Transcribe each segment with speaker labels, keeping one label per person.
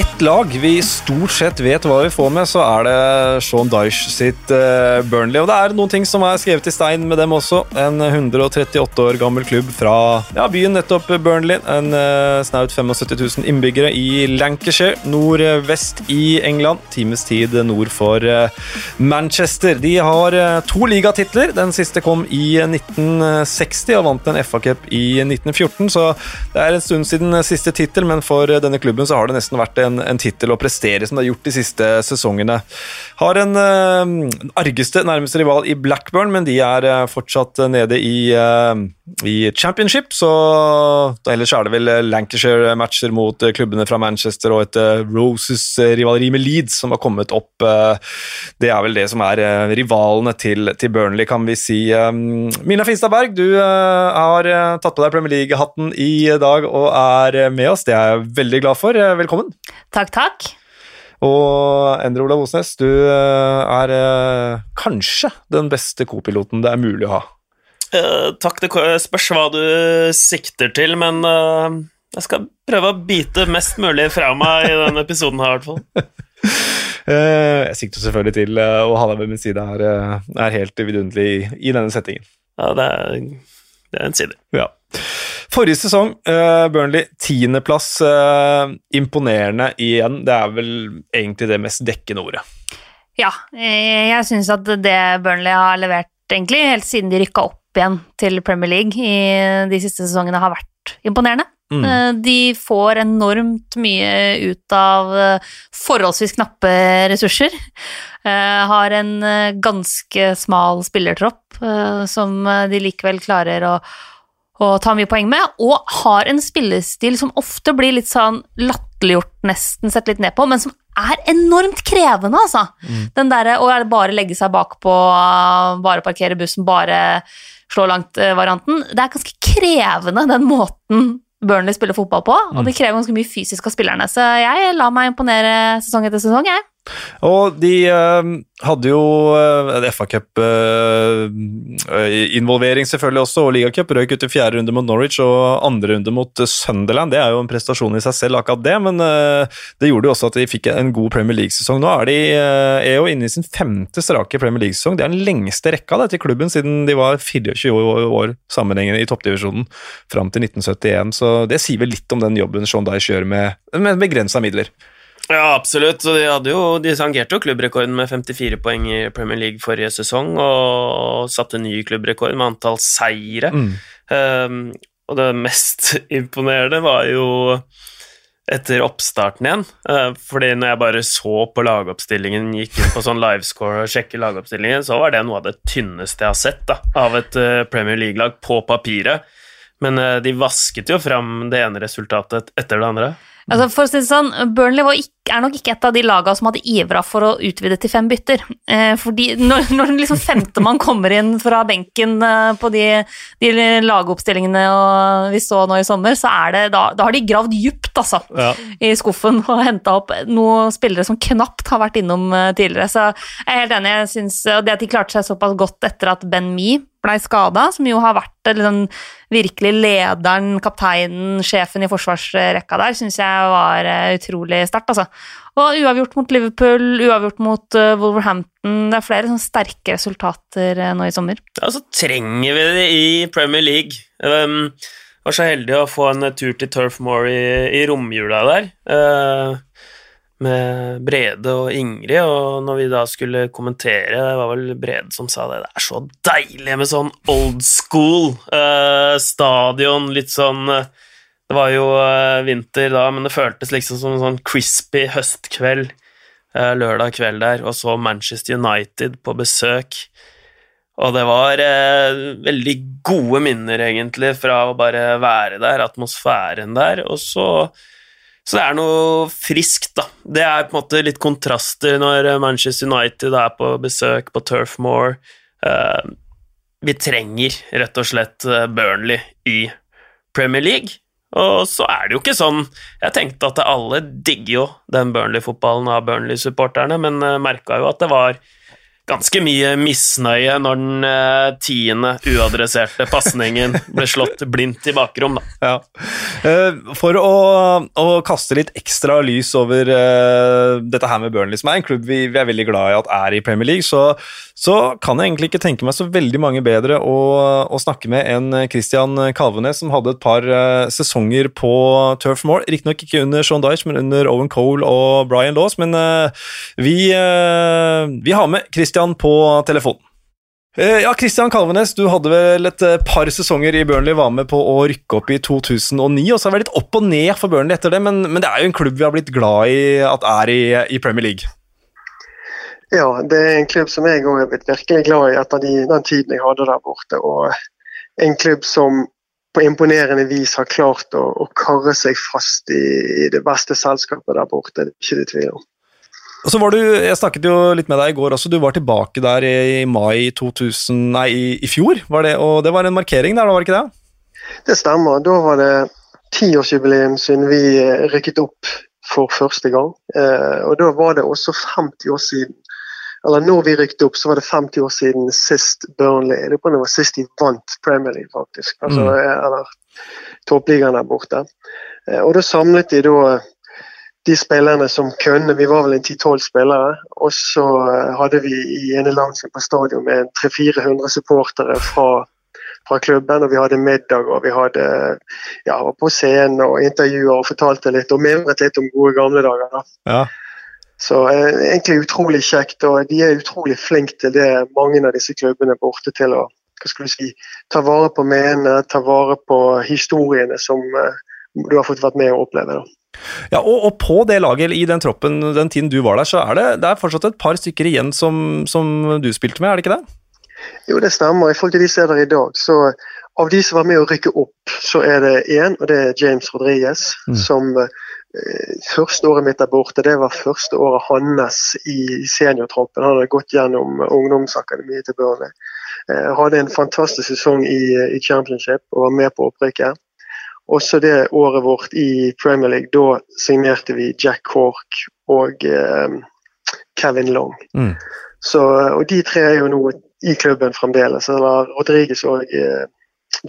Speaker 1: ett lag vi stort sett vet hva vi får med, så er det Sean Dyche sitt uh, Burnley. Og det er noen ting som er skrevet i stein med dem også. En 138 år gammel klubb fra ja, byen nettopp Burnley. En uh, snaut 75 000 innbyggere i Lancashire, nordvest i England. Times tid nord for uh, Manchester. De har to ligatitler. Den siste kom i 1960 og vant en FA-cup i 1914, så det er en stund siden siste tittel, men for denne klubben så har det nesten vært en, en tittel å prestere som det har gjort de siste sesongene. Har en uh, argeste nærmeste rival i Blackburn, men de er uh, fortsatt nede i, uh, i championship, så ellers er det vel Lancashire-matcher mot klubbene fra Manchester og et Roses-rivaleri med Leeds som har kommet opp. det er vel det som er rivalene til, til, Burnley, kan vi si. Mina Finstadberg, du har tatt på deg Premier League-hatten i dag og er med oss. Det er jeg veldig glad for. Velkommen.
Speaker 2: Takk, takk.
Speaker 1: Og Endre Olav Osnes, du eh, er eh, kanskje den beste co-piloten det er mulig å ha.
Speaker 3: Uh, takk, det spørs hva du sikter til, men uh, jeg skal prøve å bite mest mulig fra meg i denne episoden her, i hvert fall.
Speaker 1: uh, jeg sikter selvfølgelig til å ha deg ved min side her, er helt vidunderlig i, i, denne settingen.
Speaker 3: Ja, det er, det er en side.
Speaker 1: Ja. Forrige sesong, uh, Burnley tiendeplass. Uh, imponerende igjen. Det er vel egentlig det mest dekkende ordet.
Speaker 2: Ja, jeg syns at det Burnley har levert egentlig helt siden de rykka opp igjen til Premier League i de siste sesongene, har vært imponerende. Mm. De får enormt mye ut av forholdsvis knappe ressurser. Har en ganske smal spillertropp som de likevel klarer å å ta mye poeng med, og har en spillestil som ofte blir litt sånn latterliggjort, nesten sett litt ned på, men som er enormt krevende, altså. Mm. Den derre å bare legge seg bakpå, bare parkere bussen, bare slå langt-varianten. Det er ganske krevende, den måten Burnley spiller fotball på, og det mm. krever ganske mye fysisk av spillerne. Så jeg lar meg imponere sesong etter sesong, jeg.
Speaker 1: Og de eh, hadde jo eh, FA-cup-involvering eh, selvfølgelig også, og ligacup. Røyk ut i fjerde runde mot Norwich og andre runde mot Sunderland. Det er jo en prestasjon i seg selv, akkurat det, men det gjorde jo også at de fikk en god Premier League-sesong. Nå er de er jo inne i sin femte strake Premier League-sesong. Det er den lengste rekka da, til klubben siden de var 24 år, år sammenhengende i toppdivisjonen fram til 1971, så det sier vel litt om den jobben Sean Dye gjør med, med begrensa midler.
Speaker 3: Ja, absolutt. Så de, hadde jo, de sangerte jo klubbrekorden med 54 poeng i Premier League forrige sesong, og satte ny klubbrekord med antall seire. Mm. Um, og det mest imponerende var jo etter oppstarten igjen. Uh, fordi når jeg bare så på lagoppstillingen, gikk inn på sånn livescore og sjekke lagoppstillingen, så var det noe av det tynneste jeg har sett da, av et uh, Premier League-lag på papiret. Men uh, de vasket jo fram det ene resultatet etter det andre.
Speaker 2: Altså for å si det sånn, Burnley var ikke, er nok ikke et av de lagene som hadde ivra for å utvide til fem bytter. Eh, fordi når, når liksom femtemann kommer inn fra benken eh, på de, de lagoppstillingene vi så nå i sommer, så er det, da, da har de gravd djupt altså, ja. i skuffen og henta opp noen spillere som knapt har vært innom eh, tidligere. Så jeg er helt enig. jeg synes, og Det at de klarte seg såpass godt etter at Ben Mee blei skada, som jo har vært liksom, virkelig lederen, kapteinen, sjefen i forsvarsrekka der, syns jeg var uh, utrolig sterkt, altså. Og uavgjort mot Liverpool, uavgjort mot uh, Wolverhampton Det er flere sånn sterke resultater uh, nå i sommer.
Speaker 3: Ja, så trenger vi det i Premier League. Um, var så heldig å få en tur til Turf Moor i, i romjula der. Uh, med Brede og Ingrid, og når vi da skulle kommentere, det var vel Brede som sa det, det er så deilig med sånn old school uh, stadion, litt sånn uh, Det var jo uh, vinter da, men det føltes liksom som en sånn crispy høstkveld lørdag kveld der, og så Manchester United på besøk. Og det var veldig gode minner, egentlig, fra å bare være der, atmosfæren der, og så så det er noe friskt, da. Det er på en måte litt kontraster når Manchester United er på besøk på Turf Moor. Uh, vi trenger rett og slett eh, Burnley i Premier League. Og så er det jo ikke sånn. Jeg tenkte at alle digger jo den Burnley-fotballen av Burnley-supporterne, men eh, merka jo at det var ganske mye misnøye når den uh, tiende uadresserte pasningen ble slått blindt i bakrom, da.
Speaker 1: Ja. Uh, for å, å, kaste litt ekstra lys over uh, dette her med Burnley, som er en klubb vi, vi, er veldig glad i at er i Premier League, så, så, kan jeg egentlig ikke tenke meg så veldig mange bedre å, å snakke med enn Christian Kalvenes, som hadde et par sesonger på Turf Moor. Riktignok ikke under Sean Dyche, men under Owen Cole og Brian Laws, men vi, vi har med Christian Christian på telefonen. Eh, ja, Christian Kalvenes, du hadde vel et eh, par sesonger i Burnley, var med på å rykke opp i 2009, og så har det vært litt opp og ned for Burnley etter det, men, men, det er jo en klubb vi har blitt glad i at er i, i Premier League?
Speaker 4: Ja, det er en klubb som jeg òg er blitt virkelig glad i etter de, den tiden jeg hadde der borte. Og en klubb som på imponerende vis har klart å, å karre seg fast i, i, det beste selskapet der borte, det er ikke det tvil om.
Speaker 1: Så var du, Jeg snakket jo litt med deg i går også, du var tilbake der i mai 2000, nei, i, i fjor. Var det, og det var en markering der, var det ikke det?
Speaker 4: Det stemmer. Da var det tiårsjubileum siden vi eh, rykket opp for første gang. Eh, og da var det også 50 år siden. Eller når vi rykket opp, så var det 50 år siden sist Burnley Det var sist de vant Premier League, faktisk. Altså, mm. Eller toppligaen der borte. Eh, og da samlet de da de spillerne som kunne. Vi var vel en 10-12 spillere. Og så eh, hadde vi i ene langsiden på stadion med 300-400 supportere fra, fra, klubben. Og vi hadde middag og vi hadde ja, på scenen og intervjuer og fortalte litt og mimret litt om gode gamle dager. da.
Speaker 1: Ja.
Speaker 4: Så eh, egentlig utrolig kjekt, og de er utrolig flinke til det mange av disse klubbene borte til å hva skal du si, ta vare på menene, ta vare på historiene som eh, du har fått vært med å oppleve. da.
Speaker 1: Ja, og, og, på det laget, i den troppen den tiden du var der, så er det, det er fortsatt et par stykker igjen som, som, du spilte med, er det ikke det?
Speaker 4: Jo, det stemmer. I forhold til de som er der i dag, så av de som var med å rykke opp, så er det én, og det er James Rodriguez, mm. som eh, Første året mitt der borte, det var første året hans i seniortroppen. Han hadde gått gjennom ungdomsakademiet til Burnley. Eh, hadde en fantastisk sesong i, i championship og var med på opprykket. Også det året vårt i Premier League, da signerte vi Jack Cork og eh, Kevin Long. Mm. Så, og de tre er jo nå i klubben fremdeles. eller Rodriguez og eh,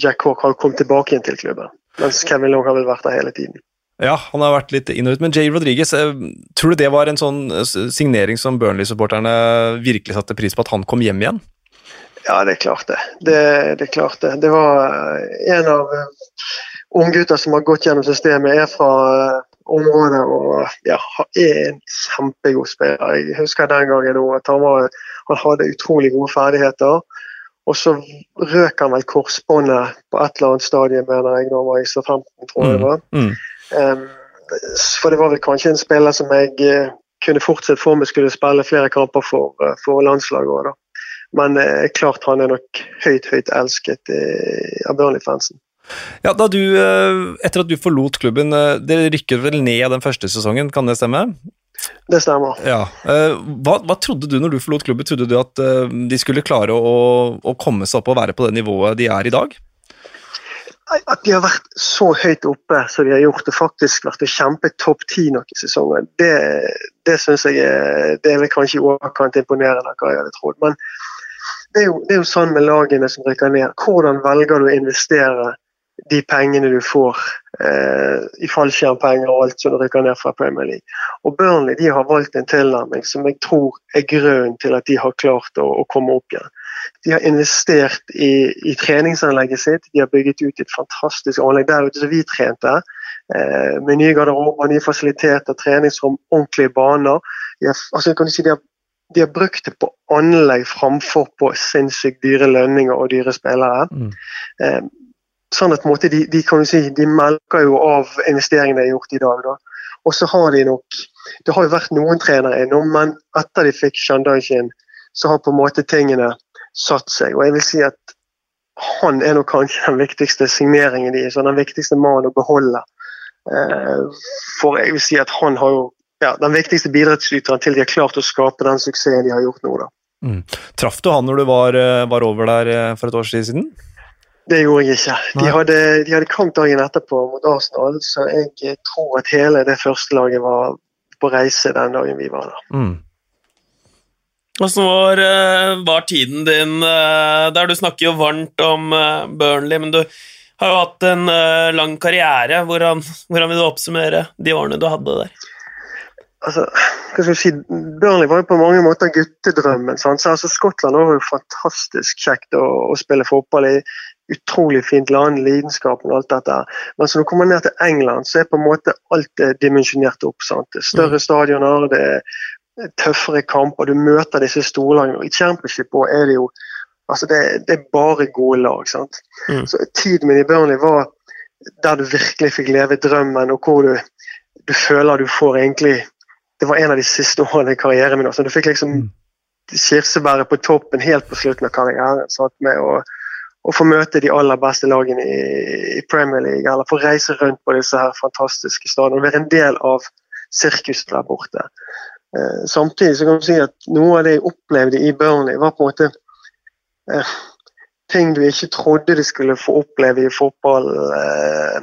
Speaker 4: Jack Cork har kommet tilbake igjen til klubben. Mens Kevin Long har vel vært der hele tiden.
Speaker 1: Ja, han har vært litt inn og ut. Men Jay Rodriguez, eh, tror du det var en sånn eh, signering som Burnley-supporterne virkelig satte pris på, at han kom hjem igjen?
Speaker 4: Ja, det er klart det. Det, det er klart det. Det var en av unggutter som har gått gjennom systemet, er fra uh, området og ja, er en kjempegod spiller. Jeg husker den gangen at han, var, han hadde utrolig gode ferdigheter. Og så røk han vel korsbåndet på et eller annet stadie, mener jeg, da han var i 15, tror jeg det var. Mm. Um, for det var vel kanskje en spiller som jeg uh, kunne fortsatt for meg skulle spille flere kamper for, for landslaget òg, da. Men eh, klart han er nok høyt, høyt elsket av Burnley-fansen.
Speaker 1: Ja, da du, eh, Etter at du forlot klubben, eh, dere rykket vel ned den første sesongen, kan det stemme?
Speaker 4: Det stemmer.
Speaker 1: Ja. Eh, hva, hva, trodde du når du forlot klubben? Trodde du at de skulle klare å, å, komme seg opp og være på det nivået de er i dag?
Speaker 4: At de har vært så høyt oppe som de har gjort, og faktisk vært å kjempe topp ti noen sesonger, det, det syns jeg er, det er vel kanskje i overkant imponerende hva jeg hadde trodd. Men det er, jo, det er jo sånn med lagene som rykker ned. Hvordan velger du å investere de pengene du får eh, i fallskjermpenger og alt som rykker ned fra Premier League. Og Burnley de har valgt en tilnærming som jeg tror er grunnen til at de har klart å, å komme opp igjen. De har investert i, i, treningsanlegget sitt, de har bygget ut et fantastisk anlegg der ute som vi trente. Eh, med nye garderober, nye fasiliteter, treningsrom, ordentlige baner. De har, altså, kan du si, de har de har brukt det på anlegg framfor på sinnssykt dyre lønninger og dyre spillere. Mm. Sånn at måte, de, de, kan si, de melker jo av investeringene de har gjort i dag. Da. Og så har de nok Det har jo vært noen trenere innom, men etter de fikk Shandajin, så har på en måte tingene satt seg. Og jeg vil si at han er nok kanskje den viktigste signeringen deres, og den viktigste mannen å beholde. Eh, for jeg vil si at han har jo ja, den viktigste bidragsyteren til de har klart å skape den suksessen de har gjort nå. da.
Speaker 1: Mm. Traff du han når du var, eh, var over der eh, for et tid siden?
Speaker 4: Det gjorde jeg ikke. De hadde, de hadde kamp dagen etterpå mot Arsenal, så jeg tror at hele det første laget var på reise den dagen vi var der. Mm.
Speaker 3: Åssen var, var, tiden din der? Du snakker jo varmt om Burnley, men du har jo hatt en lang karriere. Hvordan, hvordan vil du oppsummere de årene du hadde der?
Speaker 4: altså, hva skal jeg si, Burnley var jo på mange måter guttedrømmen. Sant? Så, altså, Skottland var jo fantastisk kjekt å, å, spille fotball i. Utrolig fint land, lidenskapen og alt dette. Men så når du kommer ned til England, så er på en måte alt dimensjonert opp. Sant? Det er større mm. stadioner, det er tøffere kamper, du møter disse storlagene. I Championship er det jo altså det, det er bare gode lag. sant? Mm. Så Tiden min i Burnley var der du virkelig fikk leve drømmen, og hvor du, du føler du får egentlig det var en av de siste årene i karrieren min. Altså, du fikk liksom mm. kirsebæret på toppen helt på slutten av karrieren. Sant? Med å, å, få møte de aller beste lagene i, Premier League, eller få reise rundt på disse her fantastiske stadionene. Være en del av sirkuset der borte. Eh, samtidig så kan du si at noe av det jeg opplevde i Burnley, var på en måte eh, ting du ikke trodde du skulle få oppleve i fotball. Eh,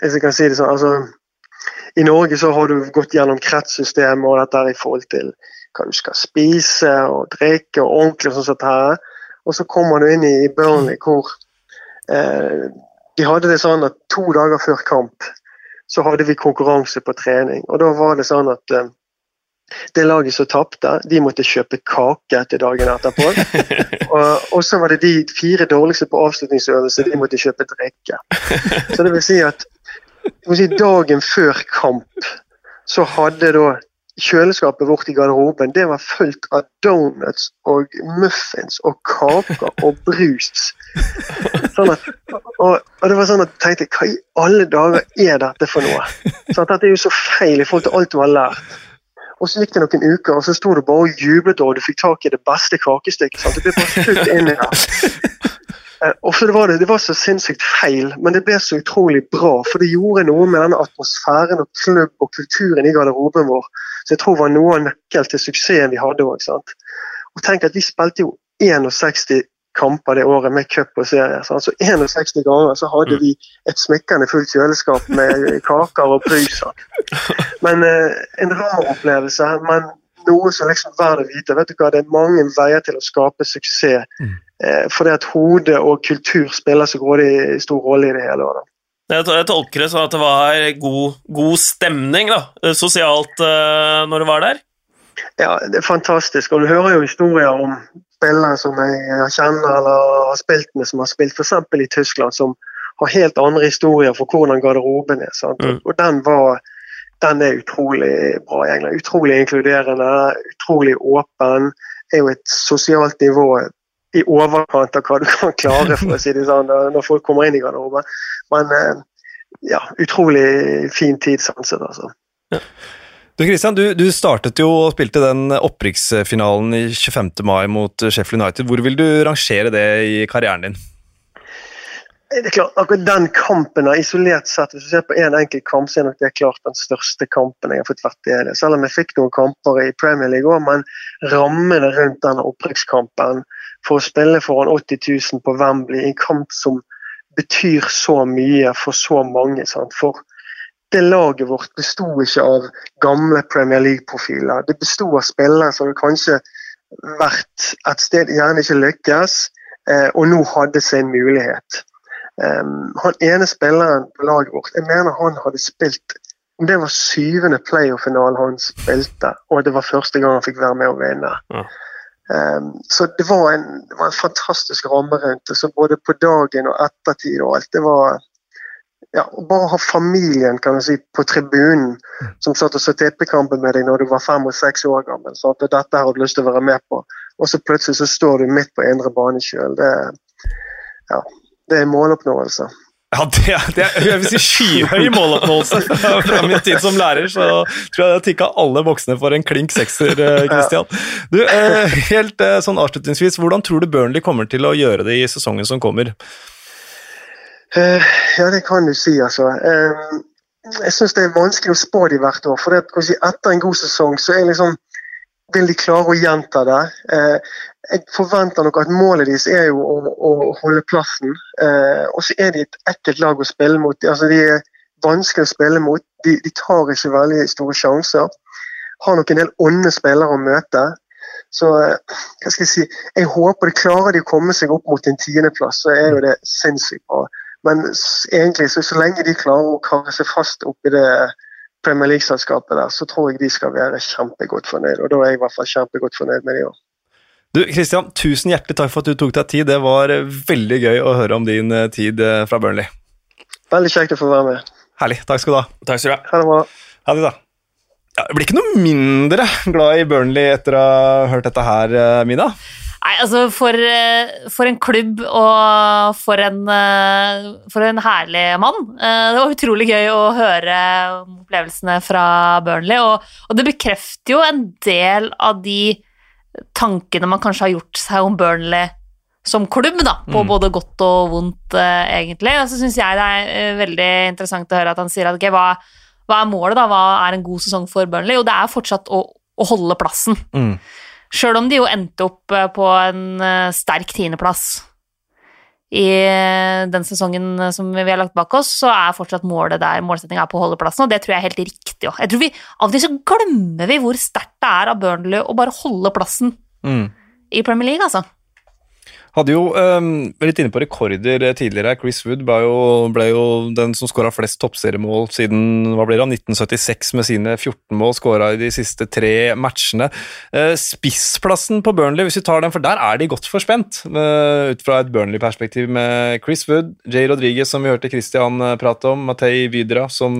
Speaker 4: hvis jeg kan si det sånn. altså i Norge så har du gått gjennom kretssystemet og dette i forhold til hva du skal spise og drikke og ordentlig og sånt her. Og så kommer du inn i Burnley hvor eh, de hadde det sånn at to dager før kamp så hadde vi konkurranse på trening. Og da var det sånn at eh, det laget som tapte, de måtte kjøpe kake til dagen etterpå. Og, og, så var det de fire dårligste på avslutningsøvelse, de måtte kjøpe drikke. Så det vil si at si, dagen før kamp så hadde da kjøleskapet vårt i garderoben det var fullt av donuts og muffins og kaker og brus. Sånn at, og, og, det var sånn at jeg tenkte hva i alle dager er dette for noe? Sånn at Dette er jo så feil i forhold til alt du har lært. Og så gikk det noen uker, og så sto du bare og jublet og du fikk tak i det beste kakestykket. Sant? Det ble bare fullt inn i det. Eh, og så det, var det, det var så sinnssykt feil, men det ble så utrolig bra. For det gjorde noe med denne atmosfæren og klubb og kulturen i garderoben vår. Så jeg tror var noe av nøkkelen til suksessen vi hadde òg. Og tenk at vi spilte jo 61 kamper det året med cup og serie. Så 61 ganger så hadde mm. vi et smykkende fullt kjøleskap med kaker og brus. Men eh, en rar opplevelse. Men noe som liksom verdt å vite. vet du hva, Det er mange veier til å skape suksess. Eh, fordi at hode og kultur spiller så grådig stor rolle i det hele. Da.
Speaker 3: Jeg tolker det sånn at det var god, god stemning da, eh, sosialt uh, når du var der?
Speaker 4: Ja, det er fantastisk. Og du hører jo historier om spillere som jeg kjenner eller har spilt med, som har spilt f.eks. i Tyskland, som har helt andre historier for hvordan garderoben er. Mm. Og den var den er utrolig bra egentlig. Utrolig inkluderende, utrolig åpen. Er jo et sosialt nivå i overkant av hva du kan klare, for å si det sånn, når folk kommer inn i garderoben. Men eh, ja, utrolig fin tid sånn altså. Ja.
Speaker 1: Du Christian, du, du, startet jo og spilte den opprykksfinalen i 25. mai mot Sheffield United. Hvor vil du rangere det i karrieren din?
Speaker 4: Det er klart, akkurat Den kampen er isolert sett, hvis du ser på én en enkelt kamp, så er nok det klart den største kampen jeg har fått vært del i. Selv om jeg fikk noen kamper i Premier League òg, men rammene rundt denne opprykkskampen for å spille foran 80 000 på Wembley, en kamp som betyr så mye for så mange. Sant? For det laget vårt besto ikke av gamle Premier League-profiler. Det besto av spillere som kanskje vært et sted gjerne ikke lykkes, eh, og nå hadde sin mulighet. Um, han ene spilleren på laget vårt, jeg mener han hadde spilt om det var syvende playoff-finale han spilte, og det var første gang han fikk være med å vinne. Ja. Um, så det var, en, det var, en, fantastisk ramme rundt det. Så både på dagen og ettertid og alt. Det var ja, Bare ha familien kan du si, på tribunen mm. som satt og så TP-kampen med deg når du var fem og seks år gammel. Så at dette har du lyst til å være med på. Og så plutselig så står du midt på indre bane sjøl. Det, ja, det er måloppnåelse.
Speaker 1: Ja, det er, det er jeg vil si skyhøy måloppnåelse. Fra min tid som lærer så tror jeg jeg tikka alle voksne for en klink sekser, eh, Christian. Du, eh, helt eh, sånn avslutningsvis, hvordan tror du Burnley kommer til å gjøre det i sesongen som kommer?
Speaker 4: Ja, det kan du si, altså. Jeg syns det er vanskelig å spå de hvert år. For det, etter en god sesong så er liksom vil de klare å gjenta det. Jeg forventer nok at målet deres er jo å, å holde plassen. Eh, og så er de et ekkelt lag å spille mot. Altså, de er vanskelig å spille mot. De, de tar ikke veldig store sjanser. Har nok en del onde spillere å møte. Så hva skal jeg si, jeg håper de klarer de å komme seg opp mot en tiendeplass, så er jo det sinnssykt bra. Men egentlig, så, så lenge de klarer å karre seg fast oppi det Premier League-selskapet der, så tror jeg de skal være kjempegodt fornøyd. Og da er jeg i hvert fall kjempegodt fornøyd med de òg.
Speaker 1: Du, Christian, tusen hjertelig takk for at du tok deg tid. Det var veldig gøy å høre om din eh, tid eh, fra Burnley.
Speaker 4: Veldig kjekt å få være med.
Speaker 1: Herlig. Takk skal du ha.
Speaker 3: Takk skal du ha.
Speaker 4: Ha det bra.
Speaker 1: Ha det, da. Ja, jeg blir ikke noe mindre glad i Burnley etter å ha hørt dette her, eh, Mina.
Speaker 2: Nei, altså for, for, en klubb og for en, for en herlig mann. Det var utrolig gøy å høre opplevelsene fra Burnley, og, og det bekrefter jo en del av de tankene man kanskje har gjort seg om Burnley som klubb, da, på mm. både godt og vondt, egentlig. Og så syns jeg det er veldig interessant å høre at han sier at okay, hva, hva, er målet, da? Hva er en god sesong for Burnley? Og det er fortsatt å, å holde plassen. Mm. Sjøl om de jo endte opp uh, på en sterk tiendeplass i den sesongen som vi har lagt bak oss, så er fortsatt målet der målsettinga er på å holde plassen, og det tror jeg er helt riktig òg. Jeg tror vi Av og til så glemmer vi hvor sterkt det er av Burnley å bare holde plassen mm. i Premier League, altså.
Speaker 1: Hadde jo um, litt inne på rekorder tidligere. Chris Wood ble jo, ble jo den som skåra flest toppseriemål siden hva blir det, 1976 med sine 14 mål skåra i de siste tre matchene. Uh, spissplassen på Burnley, hvis vi tar den, for der er de godt forspent. Uh, ut fra et Burnley-perspektiv med Chris Wood, Jay Rodriguez, som vi hørte Christian uh, prate om, Matei Vidra, som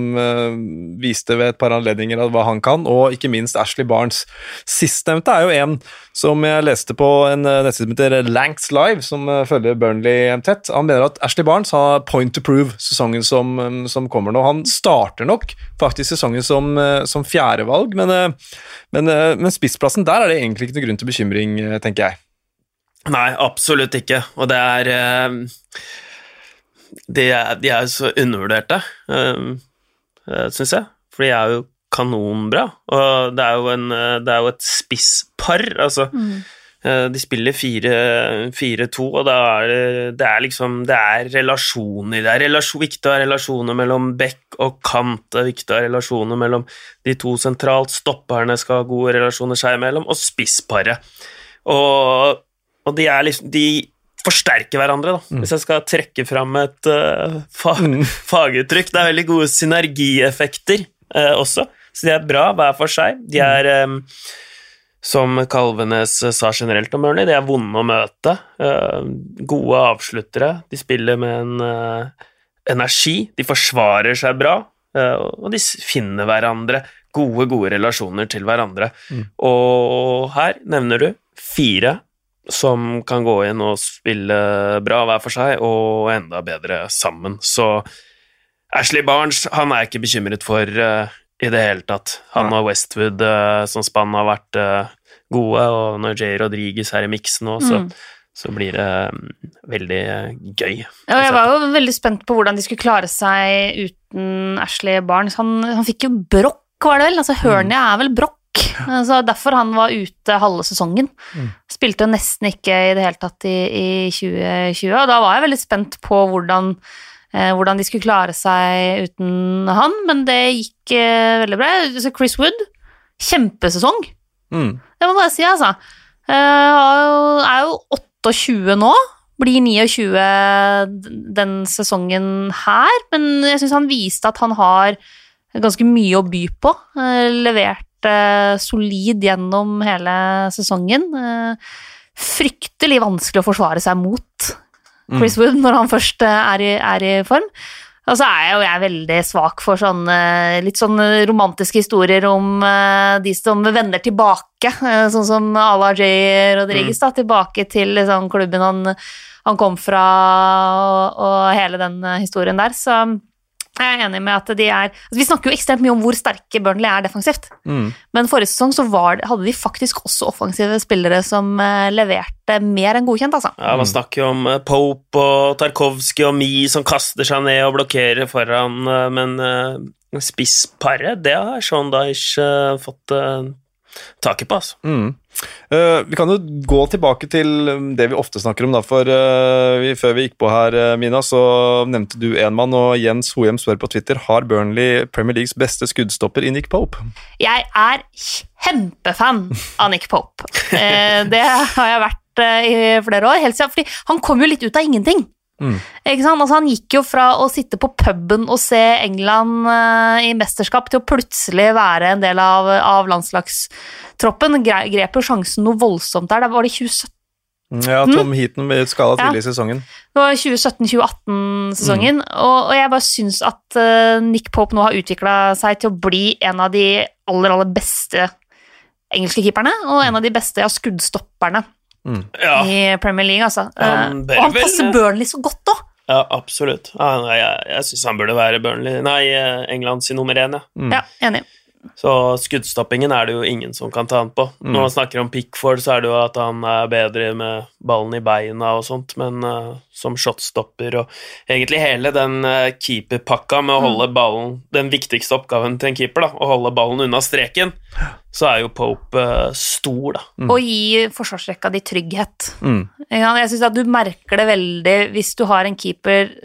Speaker 1: viste ved et par anledninger hva han kan, og ikke minst Ashley Barnes. Sistnevnte er jo en som jeg leste på en nettside som heter Lanks Live Live, som eh, følger Burnley tett, han mener at Ashley Barnes har point to prove sesongen som, eh, som kommer nå. Han starter nok faktisk sesongen som, eh, som fjerdevalg, men, men, men spissplassen der er det egentlig ikke noen grunn til bekymring, tenker jeg.
Speaker 3: Nei, absolutt ikke, og det er De er, de er så undervurderte, syns jeg, for de er jo kanonbra, og det er jo, en, det er jo et spisspar, altså. Mm Eh, de spiller 4-2, og da er det, det er liksom Det er relasjoner. Det er relasjon, viktig å ha relasjoner mellom back og kant. Det er viktig å ha relasjoner mellom de to sentralt. Stopperne skal ha gode relasjoner seg imellom, og spissparet. Og, og, de er liksom De forsterker hverandre, da. Mm. Hvis jeg skal trekke fram et uh, fag, mm. faguttrykk. Det er veldig gode synergieffekter uh, også, så de er bra hver for seg. De er um, som Kalvenes sa generelt om Burnley, de er vonde å møte. Uh, gode avsluttere. De spiller med en uh, energi. De forsvarer seg bra, uh, og de finner hverandre. Gode, gode relasjoner til hverandre. Mm. Og her nevner du fire som kan gå inn og spille bra hver for seg, og enda bedre sammen. Så Ashley Barnes han er ikke bekymret for i det hele tatt. Han og Westwood uh, som spann har vært uh, gode, og når Jay Rodriguez er i miksen nå, så, mm. så, blir det um, veldig gøy.
Speaker 2: Ja, jeg var jo veldig spent på hvordan de skulle klare seg uten Ashley Barnes. Han, han fikk jo brokk, var det vel? Altså, Hørnia mm. er vel brokk? Så derfor han var ute halve sesongen. Mm. Spilte nesten ikke i det hele tatt i, i 2020, og da var jeg veldig spent på hvordan Eh, hvordan de skulle klare seg uten han, men det gikk eh, veldig bra. Så Chris Wood, kjempesesong. Mm. Det må jeg bare si, altså. Uh, er jo 28 nå. Blir 29 den sesongen her, men jeg syns han viste at han har ganske mye å by på. Levert solid gjennom hele sesongen. fryktelig vanskelig å forsvare seg mot Chris mm. Wood når han først eh, er i, er i form. Og så er jo jeg veldig svak for sånne litt sånn romantiske historier om uh, de som vender tilbake, uh, sånn som Ala J. Rodriguez, mm. da, tilbake til liksom, klubben han, han, kom fra, og, og hele den historien der. Så jeg er enig med at de er altså Vi snakker jo ekstremt mye om hvor sterke Burnley er defensivt, mm. men forrige sesong så var, hadde de faktisk også offensive spillere som uh, leverte mer enn godkjent, altså.
Speaker 3: Ja, man snakker jo om uh, Pope og Tarkovskij og Mi som kaster seg ned og blokkerer foran, uh, men spissparet, det har Sean Dyche fått taket på, altså.
Speaker 1: Mm. Uh, vi kan jo gå tilbake til um, det vi ofte snakker om, da, for uh, vi, før vi gikk på her, uh, Mina, så nevnte du én mann, og Jens Hohjem spør på Twitter har Burnley Premier Leagues beste skuddstopper i Nick Pope.
Speaker 2: Jeg er kjempefan av Nick Pope. det har jeg vært i flere år, helt siden, fordi han kom jo litt ut av ingenting. Mm. Altså, han gikk jo fra å sitte på puben og se England uh, i mesterskap til å plutselig være en del av, av landslagstroppen. Grep jo sjansen noe voldsomt der. Da var det 2017.
Speaker 1: Ja, Tom Heaton ble skada tidlig i sesongen.
Speaker 2: Det var 2017-2018-sesongen, mm. og, og, jeg bare syns at uh, Nick Pope nå har utvikla seg til å bli en av de aller, aller beste engelske keeperne, og en av de beste ja, skuddstopperne mm. ja. i Premier League, altså. Han uh, og han passer Burnley så godt òg!
Speaker 3: Ja, absolutt. Ja, jeg jeg syns han burde være Burnley Nei, England sin nummer én,
Speaker 2: ja. Mm. ja enig.
Speaker 3: Så skuddstoppingen er det jo ingen som kan ta han på. Mm. Når man snakker om Pickford, så er det jo at han er bedre med ballen i beina og sånt, men uh, som shotstopper og egentlig hele den uh, keeperpakka med å mm. holde ballen Den viktigste oppgaven til en keeper, da, å holde ballen unna streken, så er jo Pope uh, stor, da.
Speaker 2: Mm. Og gi forsvarsrekka di trygghet. Mm. Jeg syns at du merker det veldig hvis du har en keeper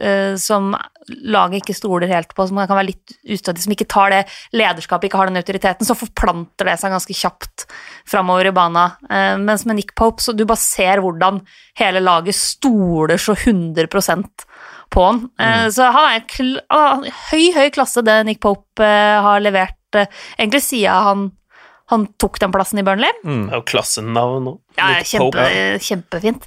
Speaker 2: som laget ikke stoler helt på, som kan være litt ustødig, som ikke tar det lederskapet, ikke har den autoriteten, så forplanter det seg ganske kjapt framover i bana. Uh, mens med Nick Pope, så du bare ser hvordan hele laget stoler så 100% på han. Eh, mm. Så han er høy, høy klasse, det Nick Pope eh, har levert, egentlig siden han han tok den plassen i Burnley.
Speaker 3: Mm. Det er jo klassenavn òg.
Speaker 2: Ja, kjempe, kjempefint.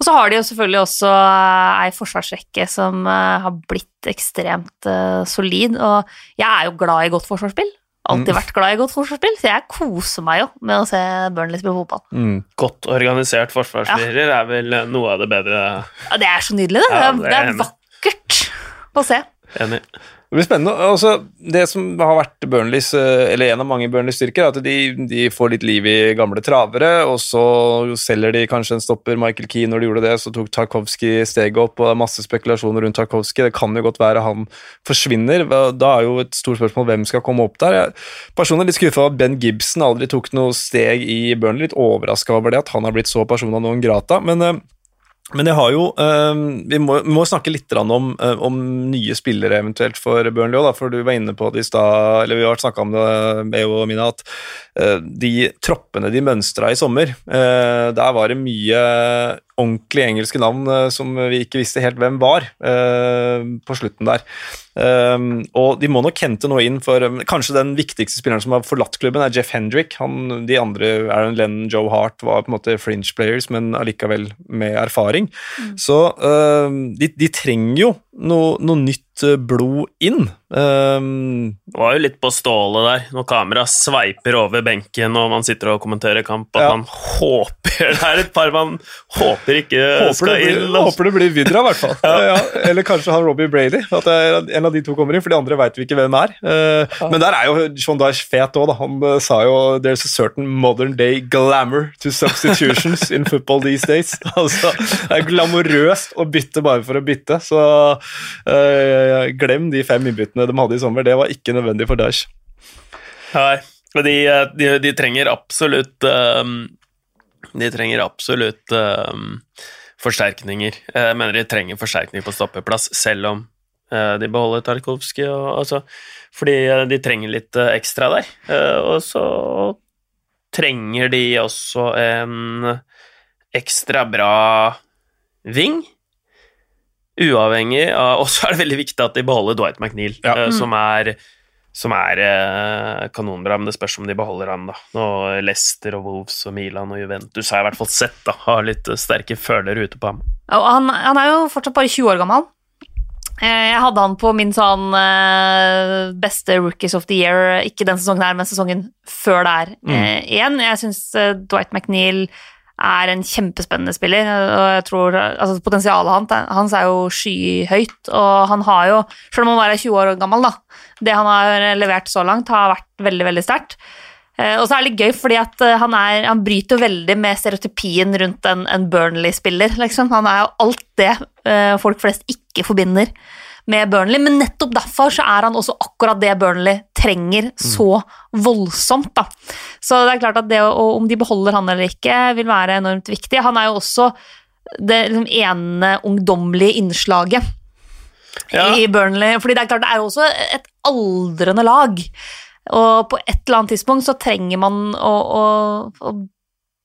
Speaker 2: Og så har de jo selvfølgelig også eh, ei forsvarsrekke som eh, har blitt ekstremt uh, solid, og jeg er jo glad i godt forsvarsspill. Alltid mm. vært glad i godt forsvarsspill, så jeg koser meg jo med å se Burnley spille fotball. Mm.
Speaker 3: Godt organisert forsvarsspiller ja. er vel noe av det bedre
Speaker 2: Ja, det er så nydelig, det. Ja, det, er, det er vakkert å se.
Speaker 3: Enig.
Speaker 1: Det blir spennende. Altså, det som har vært Burnleys, eh, eller en av mange Burnleys styrker, er at de, de, får litt liv i gamle travere, og så selger de kanskje en stopper. Michael Key, når de gjorde det, så tok Tarkovskij steget opp, og det er masse spekulasjoner rundt Tarkovskij. Det kan jo godt være han forsvinner. Da er jo et stort spørsmål hvem skal komme opp der. Jeg personlig er litt skuffa over at Ben Gibson aldri tok noe steg i Burnley. Litt overraska over det, at han har blitt så persona non grata. men uh, men jeg har jo uh, vi, må, vi, må, snakke litt om, uh, om, nye spillere eventuelt for Burnley òg, for du var inne på det i stad, eller vi har snakka om det, Beo og Mina, at uh, de troppene de mønstra i sommer, der var det mye ordentlige engelske navn som vi ikke visste helt hvem var, på slutten der. Um, og de må nok hente noe inn for um, Kanskje den viktigste spilleren som har forlatt klubben, er Jeff Hendrick. Han, de andre, Aaron Lennon, Joe Hart, var på en måte fringe players, men allikevel med erfaring. Mm. Så um, de, de, trenger jo noe, noe nytt uh, blod inn. Um,
Speaker 3: det var jo litt på stålet der, når kameraet sveiper over benken og man sitter og kommenterer kamp, at ja. man håper det er et par man håper ikke håper skal
Speaker 1: blir,
Speaker 3: inn.
Speaker 1: Altså. Håper det blir Vidra, i hvert fall. ja. Ja, eller kanskje han Robbie Brady. At en av de to kommer inn, for de andre veit vi ikke hvem er. Uh, men der er jo John Dyesh fet òg, da. Han uh, sa jo 'There's a certain modern day glamour to substitutions in football these days'. altså, det er glamorøst å bytte bare for å bytte, så uh, glem de fem innbyttene de hadde i sommer, det var ikke nødvendig for Daesh.
Speaker 3: Nei, de, de, de trenger absolutt um, De trenger absolutt um, forsterkninger. Jeg mener de trenger forsterkning på stoppeplass, selv om de beholder Tarkovskij. Altså, fordi de trenger litt ekstra der. og så trenger de også en ekstra bra ving Uavhengig av Og så er det veldig viktig at de beholder Dwight McNeil, ja. uh, som er, som er eh, kanonbra, men det spørs om de beholder han, da. Og Leicester og Wolves og Milan og Juventus har jeg i hvert fall sett, da. Har litt sterke følere ute på ham.
Speaker 2: Og han, han, er jo fortsatt bare 20 år gammel. Eh, jeg hadde han på min sånn beste Rookies of the Year, ikke den sesongen her, men sesongen før der mm. igjen. Jeg syns Dwight McNeil er en kjempespennende spiller. og jeg tror, altså Potensialet hans er jo skyhøyt, og han har jo, selv om han bare er 20 år gammel, da, det han har levert så langt, har vært veldig veldig sterkt. Eh, og så er det litt gøy, fordi eh, han, er, han bryter veldig med stereotypien rundt en, en Burnley-spiller. Liksom. Han er jo alt det uh, folk flest ikke forbinder med Burnley, men nettopp derfor så er han også akkurat det Burnley trenger så voldsomt. da. Så det er klart at det å, om de beholder han eller ikke, vil være enormt viktig. Han er jo også det liksom, ene ungdommelige innslaget
Speaker 3: Ja.
Speaker 2: i Burnley. fordi det er klart det er også et aldrende lag. Og på et eller annet tidspunkt så trenger man å, å, å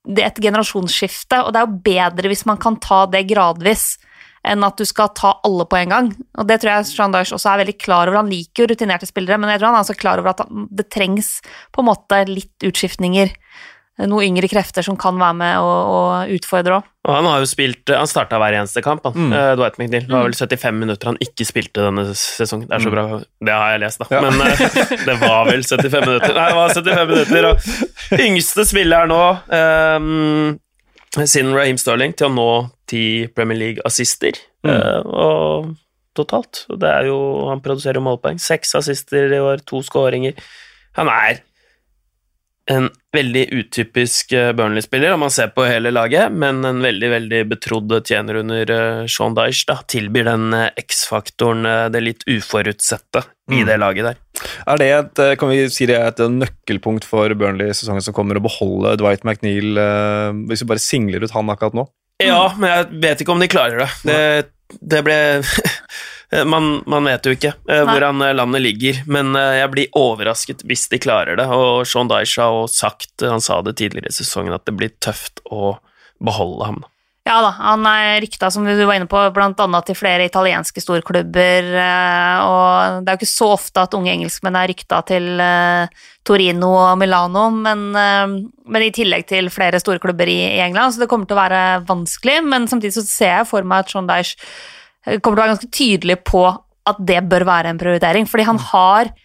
Speaker 2: det er et generasjonsskifte, og det er jo bedre hvis man kan ta det gradvis enn at du skal ta alle på en gang. Og det tror jeg Sean Dyche også er veldig klar over. Han liker jo rutinerte spillere, men jeg tror han er også klar over at det trengs på en måte litt utskiftninger. Noen yngre krefter som kan være med og, og utfordre òg.
Speaker 3: Og han har jo spilt Han starta hver eneste kamp, han.
Speaker 1: Mm.
Speaker 3: eh, Dwight McNeil. Det var vel 75 minutter han ikke spilte denne sesongen. Det er så bra. Det har jeg lest, da.
Speaker 1: Ja.
Speaker 3: Men eh, det var vel 75 minutter. Nei, det var 75 minutter, og yngste spiller nå um, siden Raheem Sterling til å nå ti Premier League-assister.
Speaker 1: Mm.
Speaker 3: eh, og totalt. Det er jo Han produserer målpoeng. Seks assister i år, to skåringer. Han er en veldig utypisk eh, Burnley-spiller, om man ser på hele laget, men en veldig veldig betrodd tjener under eh, Sean Dyche. Da. Tilbyr den eh, X-faktoren, det litt uforutsette, i
Speaker 1: Mm.
Speaker 3: det laget der.
Speaker 1: Er det et, kan vi si det er et nøkkelpunkt for Burnley i sesongen som kommer, å beholde Dwight McNeil, hvis vi bare singler ut han akkurat nå?
Speaker 3: Ja, men jeg vet ikke om de klarer det. Det, det ble man, man vet jo ikke eh, hvordan eh, landet ligger, men eh, jeg blir overrasket hvis de klarer det. Og Sean Dyche har sagt, han sa det tidligere i sesongen, at det blir tøft å beholde ham.
Speaker 2: Ja da, han er rykta, som du var inne på, annet til flere italienske storklubber. eh, Og det er jo ikke så ofte at unge engelskmenn er rykta til eh, Torino og Milano, men, eh, men i tillegg til flere storklubber i, i England, så det kommer til å være vanskelig. Men samtidig så ser jeg for meg at Sean Dyche eh, kommer til å være ganske tydelig på at det bør være en prioritering, fordi han har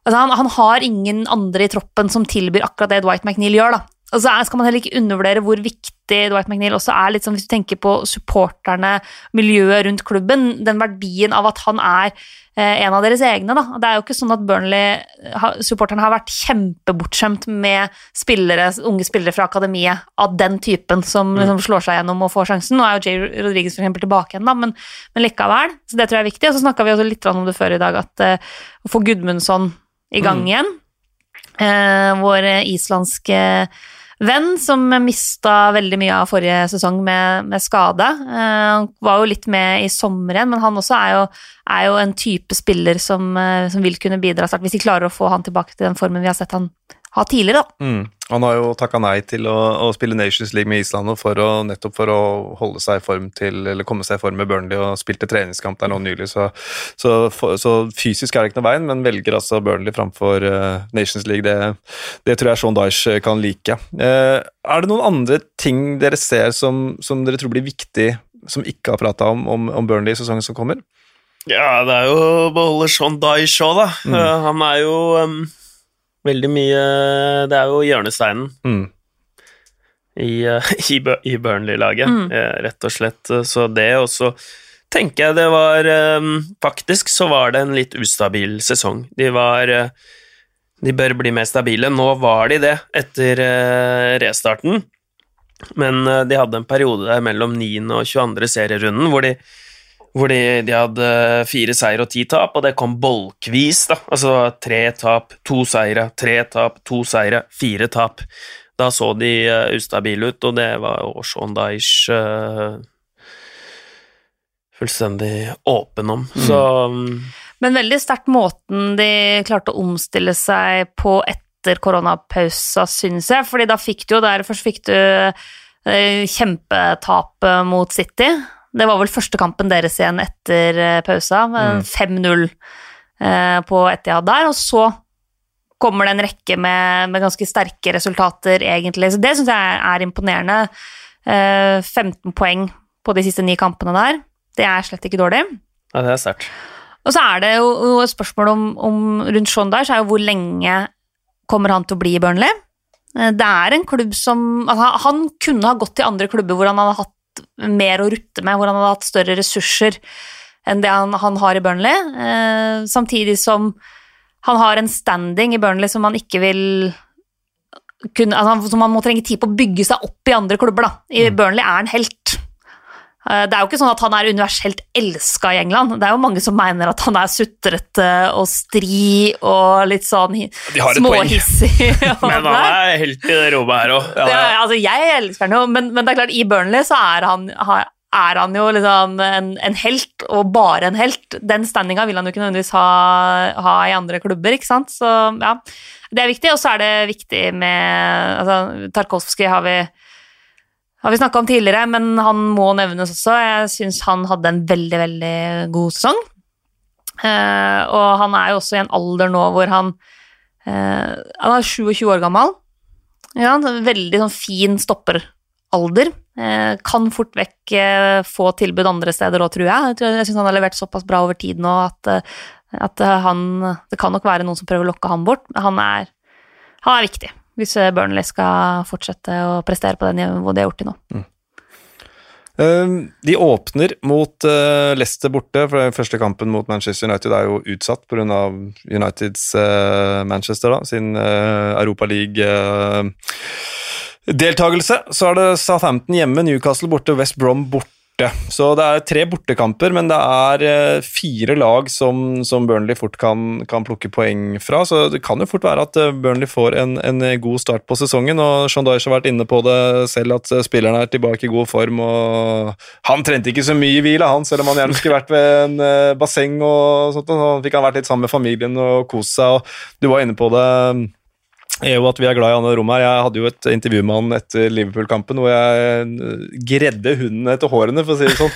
Speaker 2: Altså han, han har ingen andre i troppen som tilbyr akkurat det Dwight McNeil gjør. da. Og så skal man heller ikke undervurdere hvor viktig Dwight McNeil også er, litt sånn hvis du tenker på supporterne, miljøet rundt klubben, den verdien av at han er eh, en av deres egne. Da. Det er jo ikke sånn at Burnley-supporterne har vært kjempebortskjemt med spillere, unge spillere fra akademiet av den typen som liksom, slår seg gjennom og får sjansen. Nå er jo Jay Rodriguez for eksempel tilbake igjen, da, men, men likevel. Så det tror jeg er viktig. Og så snakka vi også litt om det før i dag, at eh, å få Gudmundsson i gang igjen. Eh, vår islandske venn som mista veldig mye av forrige sesong med, med skade. Eh, han var jo litt med i sommer igjen, men han også er jo, er jo en type spiller som, eh, som vil kunne bidra sterkt, hvis de klarer å få han tilbake til den formen vi har sett han ha tidligere. da.
Speaker 1: Mm. Han har jo takka nei til å, å spille Nations League med Island og for å, nettopp for å holde seg i form til, eller komme seg i form med Burnley og spilte treningskamp der nå nylig. Så, så, for- så fysisk er det ikke noe veien, men velger altså Burnley framfor uh, Nations League. Det, det tror jeg Sean Dyche kan like. Uh, er det noen andre ting dere ser som, som dere tror blir viktig, som ikke har prata om, om, om Burnley i sesongen som kommer?
Speaker 3: Ja, det er jo å beholde Sean Dyche òg, da.
Speaker 1: Mm.
Speaker 3: Uh, han er jo em, veldig mye Det er jo hjørnesteinen
Speaker 1: Mm.
Speaker 3: i, eh, i, i Burnley-laget,
Speaker 2: Mm.
Speaker 3: eh, rett og slett. Så det også tenker jeg det var Faktisk så var det en litt ustabil sesong. De var eh, De bør bli mer stabile. Nå var de det etter eh, restarten, men eh, de hadde en periode der mellom 9. og 22. serierunden hvor de hvor de, de hadde fire seier og ti tap, og det kom bolkvis. da, Altså tre tap, to seire, tre tap, to seire, fire tap. Da så de uh, ustabile ut, og det var Sean Dyche eh, fullstendig åpen om. Så um,
Speaker 2: Men veldig sterkt måten de klarte å omstille seg på etter koronapausa, syns jeg. Fordi da fikk du jo der Først fikk du uh, kjempetapet mot City. Det var vel første kampen deres igjen etter eh, pausa.
Speaker 1: Mm.
Speaker 2: 5-0 eh, på Etihad der. Og så kommer det en rekke med, med ganske sterke resultater, egentlig. Så det syns jeg er imponerende. Eh, 15 poeng på de siste ni kampene der. Det er slett ikke dårlig.
Speaker 3: ja, det er sterkt.
Speaker 2: Og så er det jo et spørsmål om, om rundt Sean så er jo hvor lenge kommer han til å bli i Burnley. Eh, Det er en klubb som altså, han- Han kunne ha gått til andre klubber hvor han hadde hatt mer å rutte med, hvor han hadde hatt større ressurser enn det han, han har i Burnley. Eh, samtidig som han har en standing i Burnley som han ikke vil kunne, altså, Som han må trenge tid på å bygge seg opp i andre klubber. Da. I Burnley er han helt. Eh, det er jo ikke sånn at han er universelt elska i England. Det er jo mange som mener at han er sutrete og stri og litt sånn småhissig.
Speaker 3: men han er helt i det rommet her òg.
Speaker 2: Ja, ja. altså, jeg elsker han jo, men, men, det er klart, i Burnley så er han, er han jo liksom en, en, helt, og bare en helt. Den standinga vil han jo ikke nødvendigvis ha, ha, i andre klubber, ikke sant. Så ja, det er viktig. Og så er det viktig med altså, Tarkovskij har vi har vi snakka om tidligere, men han må nevnes også. Jeg syns han hadde en veldig, veldig god sesong. Uh, og han er jo også i en alder nå hvor han uh, Han er 27 år gammel. Ja, veldig sånn fin stopperalder. Uh, kan fort vekk få tilbud andre steder òg, tror jeg. Jeg, jeg syns han har levert såpass bra over tid nå at, at han Det kan nok være noen som prøver å lokke han bort, han er, han er viktig hvis eh, Burnley skal fortsette å prestere på det nivået de har gjort til nå. Mm.
Speaker 1: Ehm, de åpner mot uh, Leicester borte, for den første kampen mot Manchester United er jo utsatt pga. Uniteds uh, Manchester, da, sin Europa League-deltakelse. Så er det Southampton hjemme, Newcastle borte, West Brom borte borte. Så det er tre bortekamper, men det er eh, fire lag som, som Burnley fort kan, kan, plukke poeng fra. Så det kan jo fort være at eh, Burnley får en, en god start på sesongen. og Sean har vært inne på det selv, at eh, spillerne er tilbake i god form. og Han trente ikke så mye hvile, han, selv om han gjerne skulle vært ved en basseng. og sånt, Og Så fikk han vært litt sammen med familien og kost seg. og Du var inne på det er jo at vi er glad i Anne rommet her. Jeg hadde jo et intervju med han etter Liverpool-kampen hvor jeg eh, gredde hunden etter hårene, for å si det sånn.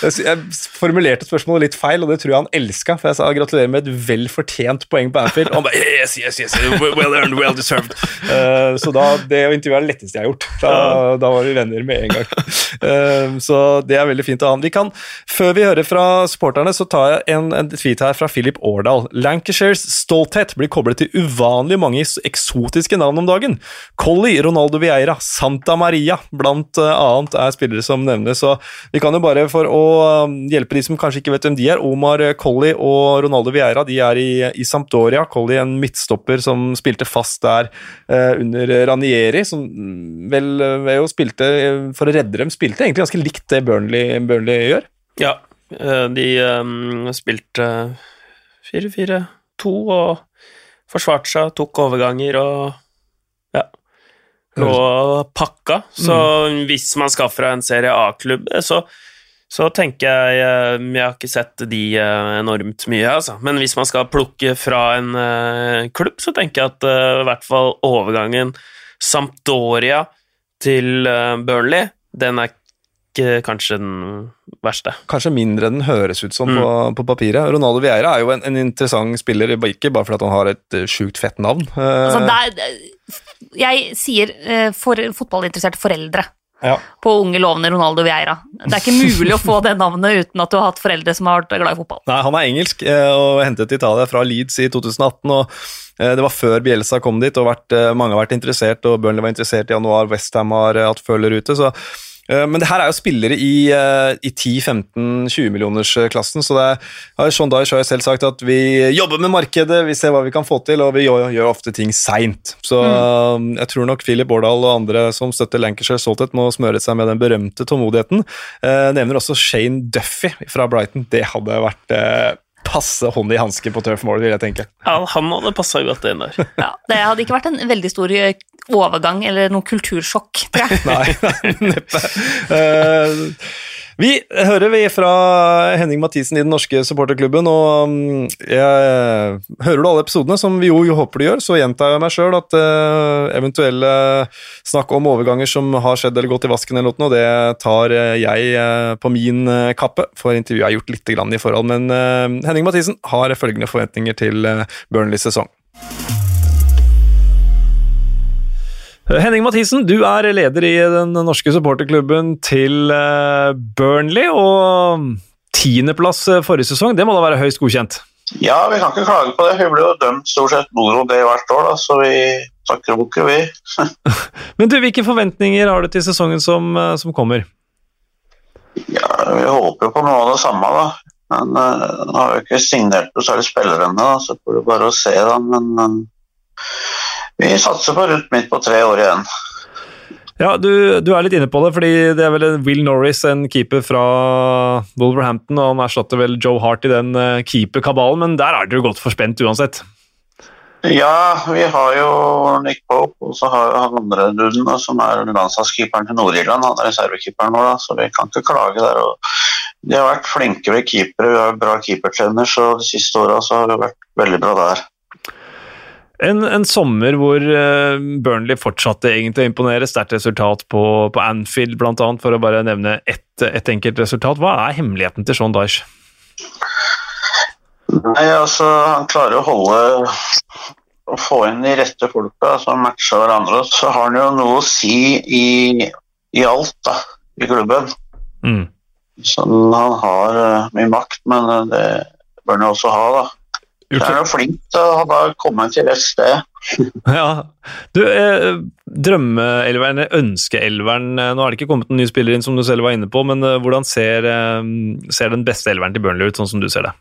Speaker 1: Jeg, jeg, formulerte spørsmålet litt feil, og det tror jeg han elska. For jeg sa gratulerer med et vel fortjent poeng på Anfield. Og han bare yes, yes, yes, well earned, well deserved. Uh, så da, det intervjuet er det letteste jeg har gjort. Da, da var vi venner med en gang. Uh, så det er veldig fint av han. Vi kan, Før vi hører fra supporterne, så tar jeg en, en tweet her fra Philip Årdal. Lancashires stolthet blir koblet til uvanlig mange eksotiske navn om dagen. Colly, Ronaldo Vieira, Santa Maria blant eh, annet er spillere som nevnes. Så vi kan jo bare, for å um, hjelpe de som kanskje ikke vet hvem de er, Omar Colly og Ronaldo Vieira de er i, i Sampdoria. Colly en midtstopper som spilte fast der eh, under Ranieri, som vel ved jo spilte for å redde dem, spilte egentlig ganske likt det Burnley, Burnley gjør.
Speaker 3: Ja, de um, spilte 4-4-2 og forsvarte seg, tok overganger og ja. Lå pakka. Så mm. hvis man skal fra en Serie A-klubb, så, så, tenker jeg eh, Jeg har ikke sett de eh, enormt mye, altså. Men hvis man skal plukke fra en uh, klubb, så tenker jeg at uh, i hvert fall overgangen Sampdoria til uh, Burnley, den er ikke kanskje den verste.
Speaker 1: Kanskje mindre enn den høres ut som mm. på, på, papiret. Ronaldo Vieira er jo en, en, interessant spiller, ikke bare fordi han har et uh, sjukt fett navn.
Speaker 2: Altså, er, jeg sier for fotballinteresserte foreldre. Ja. på unge, lovende Ronaldo Vieira. Det er ikke mulig å få det navnet uten at du har hatt foreldre som har vært glad i fotball.
Speaker 1: Nei, Han er engelsk og hentet til Italia fra Leeds i 2018. og Det var før Bielsa kom dit, og vært, mange har vært interessert, og Burnley var interessert i januar. Westham har hatt følger ute. så Eh, men det her er jo spillere i, eh, i 10-15-20 millionersklassen, så det har Sean Dyesh har selv sagt at vi jobber med markedet, vi ser hva vi kan få til, og vi gjør, gjør ofte ting seint. Så mm. jeg tror nok Philip Bårdal og andre som støtter Lancashire Saltet, må smøre seg med den berømte tålmodigheten. Jeg nevner også Shane Duffy fra Brighton. Det hadde vært eh, passe hånd i hanske på Turf Moor, vil jeg tenke.
Speaker 3: Ja, han hadde passa godt inn der.
Speaker 2: ja, det hadde ikke vært en veldig stor eh, overgang eller noe kultursjokk, tror jeg.
Speaker 1: nei, neppe. Uh, vi hører vi fra Henning Mathisen i den norske supporterklubben, og mm, jeg, hører du alle episodene, som vi jo, jo håper du gjør, så gjentar jeg meg sjøl at uh, eventuelle snakk om overganger som har skjedd eller gått i vasken, eller noe, det tar jeg uh, på min uh, kappe, for intervjuet er gjort litt i forhold. Men Henning Mathisen har følgende forventninger til Burnleys sesong. Henning Mathisen, du er leder i den norske supporterklubben til eh, Burnley. Og tiendeplass eh, forrige sesong, det må da være høyst godkjent?
Speaker 5: Ja, vi kan ikke klage på det. Vi blir jo dømt stort sett moro det hvert år, da, så vi takker bukke, vi.
Speaker 1: Men du, hvilke forventninger har du til sesongen som, eh, som kommer?
Speaker 5: Ja, Vi håper jo på noe av det samme, da. Men uh, nå har vi ikke signert noe særlig spillere ennå, så får du bare å se, da. Men uh, vi satser på rundt midt på tre år igjen.
Speaker 1: Ja, du, du, er litt inne på det, fordi det er vel Will Norris, en keeper fra Wolverhampton, og han erstatter vel Joe Hart i den uh, keeperkabalen, men der er dere godt forspent uansett?
Speaker 5: Ja, vi har jo Nick Pope, og så har vi han andre duden, som er landslagskeeperen til Nord-Irland. Han er reservekeeperen vår, da, så vi kan ikke klage der. Og de har vært flinke ved keepere, vi har bra keepertrener, så de siste åra har vi vært veldig bra der.
Speaker 1: En, en, sommer hvor uh, Burnley fortsatte egentlig å imponere. Sterkt resultat på, på Anfield, bl.a., for å bare nevne ett et enkelt resultat. Hva er hemmeligheten til Sean Dyche?
Speaker 5: Nei, altså, Han klarer å holde å få inn de rette folka som matcher hverandre. Så har han jo noe å si i, i alt da, i klubben. Mm. Så han har uh, mye makt, men uh, det bør han også ha. da. Så er han flink til å ha kommet til rett sted.
Speaker 1: ja. Du, eh, Drømmeelveren, ønskeelveren eh, Nå er det ikke kommet noen ny spiller inn, som du selv var inne på, men eh, hvordan ser, eh, ser, den beste elveren til Burnley ut, sånn som du ser det?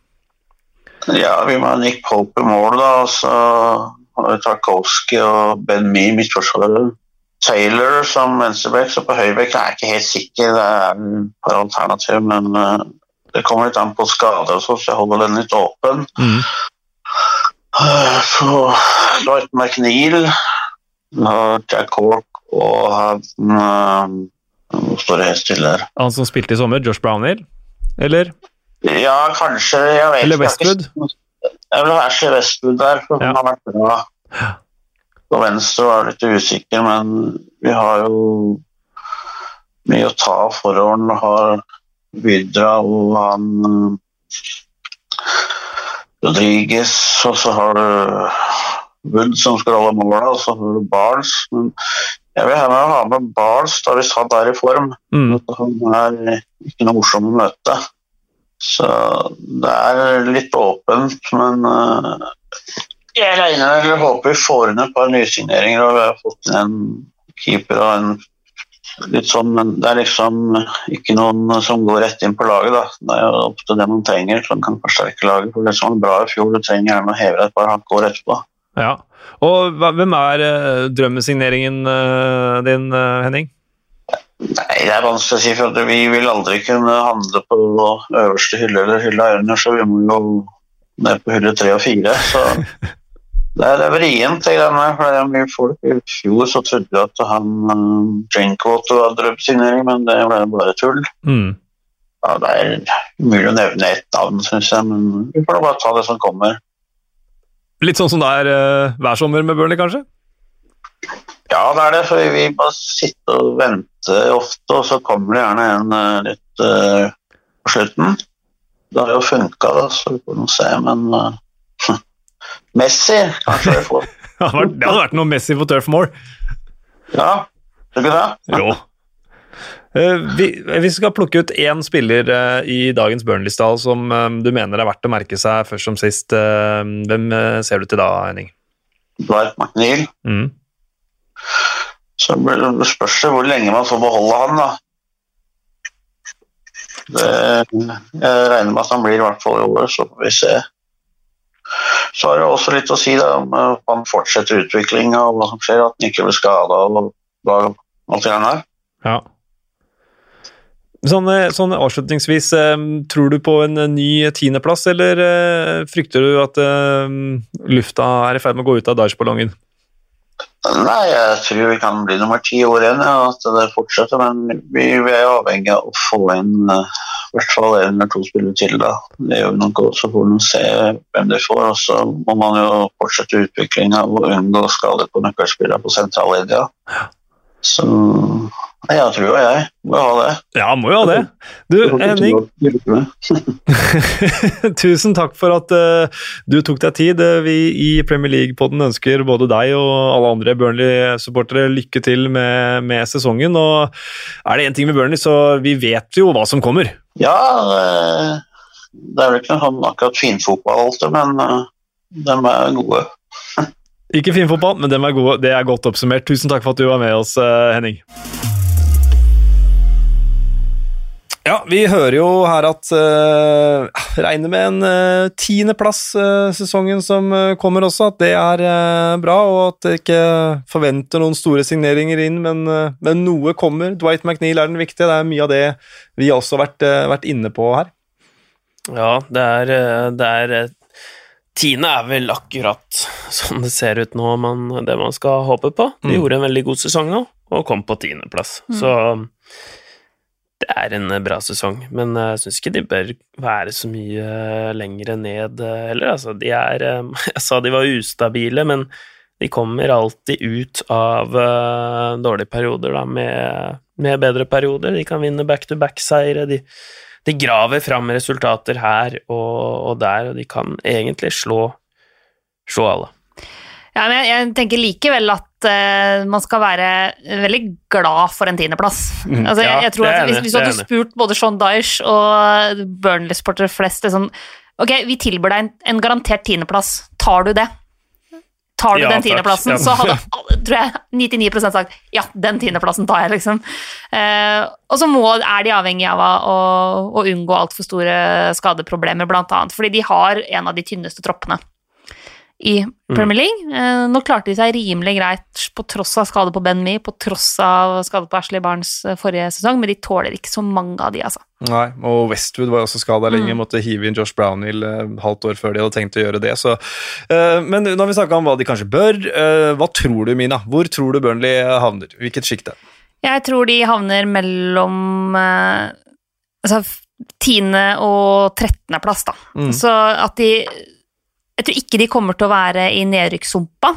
Speaker 5: Ja, vi må ha Nick Pope i mål, da. Og så Tarkovskij og Ben Mee midtforsvarer. Taylor som venstreback, så på høyrebekk er jeg ikke helt sikker. Det er et par alternativ, men uh, det kommer litt an på skade og så, så jeg holder den litt åpen. Mm. Så Lloyd McNeil, Jack Cork og han Nå står det helt stille her.
Speaker 1: Han som spilte i sommer? Josh Brownhill? Eller?
Speaker 5: Ja, kanskje. Jeg vet
Speaker 1: Eller Westwood?
Speaker 5: Jeg vil være Westwood der, for ja. han har vært bra. På venstre var jeg litt usikker, men vi har jo mye å ta forhånd. Har Vidra og han Rodriguez, og så har du Wood som skal holde mål, og så har du Barnes. Men jeg vil gjerne ha med Barnes da hvis han er i form. Mm. Han er ikke noe morsom å møte. Så det er litt åpent, men uh, jeg regner eller håper vi får inn et par nysigneringer, og vi har fått inn en keeper og en litt sånn, men det er liksom ikke noen som går rett inn på laget. da. Det er jo ofte det man trenger som kan forsterke laget. for Det som var bra i fjor, du trenger gjerne å heve et par hakk år etterpå.
Speaker 1: Ja, og Hvem er uh, drømmesigneringen uh, din, uh, Henning?
Speaker 5: Nei, Det er vanskelig å si, for vi vil aldri kunne handle på øverste hylle eller hylla under, så vi må jo ned på hylle tre og fire. så Det er, det er vrient, det greiene der. For det er mye folk. I fjor så trodde vi at han uh, Drinkwater var drømmesignering, men det ble bare tull. Mm. Ja, det er umulig å nevne ett navn, syns jeg, men vi får bare ta det som kommer.
Speaker 1: Litt sånn som det er uh, hver sommer med Burnley, kanskje?
Speaker 5: Ja, det er det. For vi bare sitter og venter ofte, og så kommer det gjerne en uh, litt uh, på slutten. Det har jo funka, så vi får nå se, men uh, Messi, kanskje vi får.
Speaker 1: det hadde vært noe Messi på Turf Moor.
Speaker 5: Ja, tror ikke det?
Speaker 1: jo. Uh, vi, vi, skal plukke ut én spiller uh, i dagens Burnley-stall som um, du mener er verdt å merke seg først som sist. Hvem ser du til da, Henning?
Speaker 5: Dwight McNeil. Mm. Så det spørs det hvor lenge man får beholde han, da. Det, jeg regner med at han blir i hvert fall i år, så får vi se så har det også litt å si da, om man fortsetter utviklinga og hva som skjer, at man ikke blir skada og hva alt det.
Speaker 1: Ja. Sånn, eh, sånn, avslutningsvis, eh, tror du på en ny tiendeplass, eller eh, frykter du at lufta er i ferd med å gå ut av Dajs-ballongen?
Speaker 5: Nei, jeg tror vi kan bli nummer ti år igjen, ja, at det fortsetter. Men vi, vi er avhengig av å få inn uh, i hvert fall en eller to spillere til. da. Det gjør nok også, får man se hvem de får. Og så må man jo fortsette utviklinga og unngå skader på nøkkelspillere på sentrallinja. Så jeg tror jo jeg må ha det.
Speaker 1: Ja, må jo ha det. Du, Henning Tusen takk for at uh, du tok deg tid. Eh, vi i Premier League-podden ønsker både deg og alle andre Burnley-supportere lykke til med, med, sesongen. Og er det én ting med Burnley, så vi vet jo hva som kommer.
Speaker 5: Ja, uh, det er vel ikke sånn akkurat finfotball alltid, men de er gode.
Speaker 1: ikke finfotball, men de er gode. Det er godt oppsummert. Tusen takk for at du var med oss, Henning. Ja. Vi hører jo her at uh, Regner med en uh, tiendeplass uh, sesongen som uh, kommer også, at det er bra, og at det ikke forventer noen store signeringer inn, men, men, noe kommer. Dwight McNeil er den viktige, det er mye av det vi har også vært, vært inne på her.
Speaker 3: Ja, det er, det er Tiende er vel akkurat sånn det ser ut nå, man, det man skal håpe på. De mm. gjorde en veldig god sesong nå, og kom på tiendeplass. Mm. Så er en bra sesong, men jeg syns ikke de bør være så mye lenger ned heller. Altså, de er Jeg sa de var ustabile, men de kommer alltid ut av dårlige perioder da, med, med, bedre perioder. De kan vinne back-to-back-seire. De, de, graver fram resultater her og, og, der, og de kan egentlig slå, slå alle.
Speaker 2: Ja, men jeg, jeg tenker likevel at uh, man skal være veldig glad for en tiendeplass. Mm, altså, ja, jeg, jeg, tror at Hvis, hvis du hadde spurt både Sean Dyche og Burnley-sportere flest liksom, Ok, vi tilbyr deg en, en garantert tiendeplass. Tar du det? Tar du ja, den tiendeplassen, ja. så hadde tror jeg 99% sagt ja, den tiendeplassen tar jeg, liksom. Eh, og så må, er de avhengig av å, å unngå altfor store skadeproblemer, blant annet fordi de har en av de tynneste troppene i Premier League. Mm. Nå klarte de seg rimelig greit på tross av skade på Ben Mee, på tross av skade på Ashley Barnes eh, forrige sesong, men de tåler ikke så mange av de, altså.
Speaker 1: Nei, og Westwood var også skada lenge, mm. måtte hive inn Josh Brownhill uh, halvt år før de hadde tenkt å gjøre det, så Men nå har vi snakka om hva de kanskje bør. Hva tror du, Mina? Hvor tror du Burnley havner? Hvilket sjikte?
Speaker 2: Jeg tror de havner mellom altså tiende- og trettendeplass, da. Mm. Så at de jeg tror ikke de kommer til å være i nedrykkssumpa,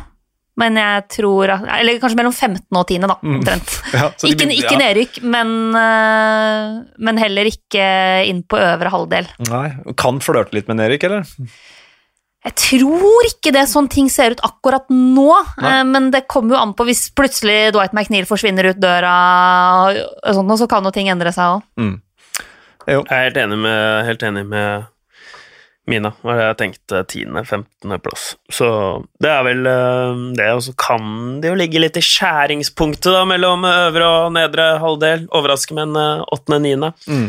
Speaker 2: men jeg tror Eller kanskje mellom 15 og 10, da, mm. omtrent. Mm. Ja, ikke, de, ja. nedrykk, men, eh, men, heller ikke inn på øvre halvdel.
Speaker 1: Nei, Kan flørte litt med nedrykk, eller?
Speaker 2: Jeg tror ikke det sånn ting ser ut akkurat nå, Nei. Eh, men det kommer jo an på hvis plutselig Dwight McNeil forsvinner ut døra, og sånt, så kan jo ting endre seg òg. Mm.
Speaker 3: Jeg er helt enig med, helt enig med Mina var det jeg tenkte. Tiende, femtendeplass. Så det er vel eh, det. Og så kan det jo ligge litt i skjæringspunktet da, mellom øvre og nedre halvdel. Overrasker med en eh, åttende-niende. Mm.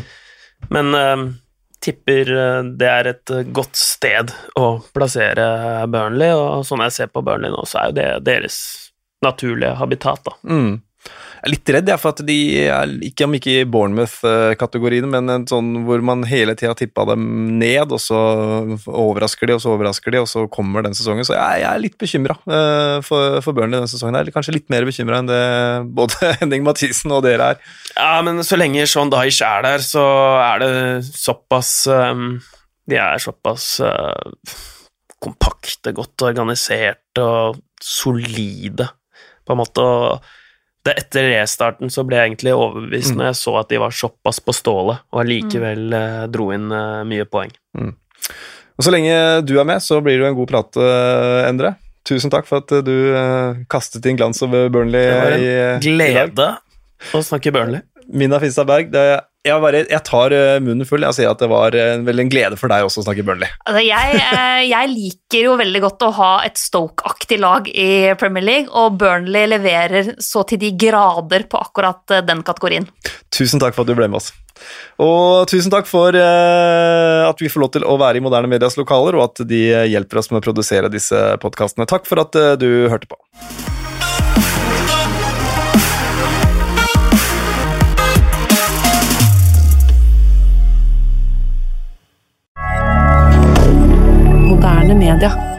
Speaker 3: Men uh, tipper det er et godt sted å plassere Burnley, og sånn jeg ser på Burnley nå, så er jo det deres naturlige habitat, da. Mm
Speaker 1: er litt redd jeg, for at de er ikke om ikke i Bournemouth-kategorien, men en sånn hvor man hele tida tippa dem ned, og så overrasker de, og så overrasker de, og så kommer den sesongen. Så jeg, jeg er litt bekymra eh, for, for Burnley denne sesongen. Jeg er kanskje litt mer bekymra enn det både Henning Mathisen og dere er.
Speaker 3: Ja, men så lenge Sean Dyche er der, så er det såpass um, De er såpass uh, kompakte, godt organiserte og solide, på en måte. og det etter restarten så ble jeg egentlig overbevist mm. når jeg så at de var såpass på stålet og allikevel mm. eh, dro inn eh, mye poeng. Mm.
Speaker 1: Og Så lenge du er med, så blir det jo en god prat, eh, Endre. Tusen takk for at du eh, kastet din glans over Burnley i, dag.
Speaker 3: Det var en glede å snakke Burnley.
Speaker 1: Mina Finstad Berg, det er jeg, bare, jeg, tar eh, munnen full. Jeg sier at det var uh, vel en glede for deg også å snakke Burnley.
Speaker 2: Altså, jeg, uh, jeg, liker jo veldig godt å ha et Stoke-aktig lag i Premier League, og Burnley leverer så til de grader på akkurat den kategorien.
Speaker 1: Tusen takk for at du ble med oss. Og tusen takk for at vi får lov til å være i Moderne Medias lokaler, og at de hjelper oss med å produsere disse podkastene. Takk for at du hørte på. moderne media.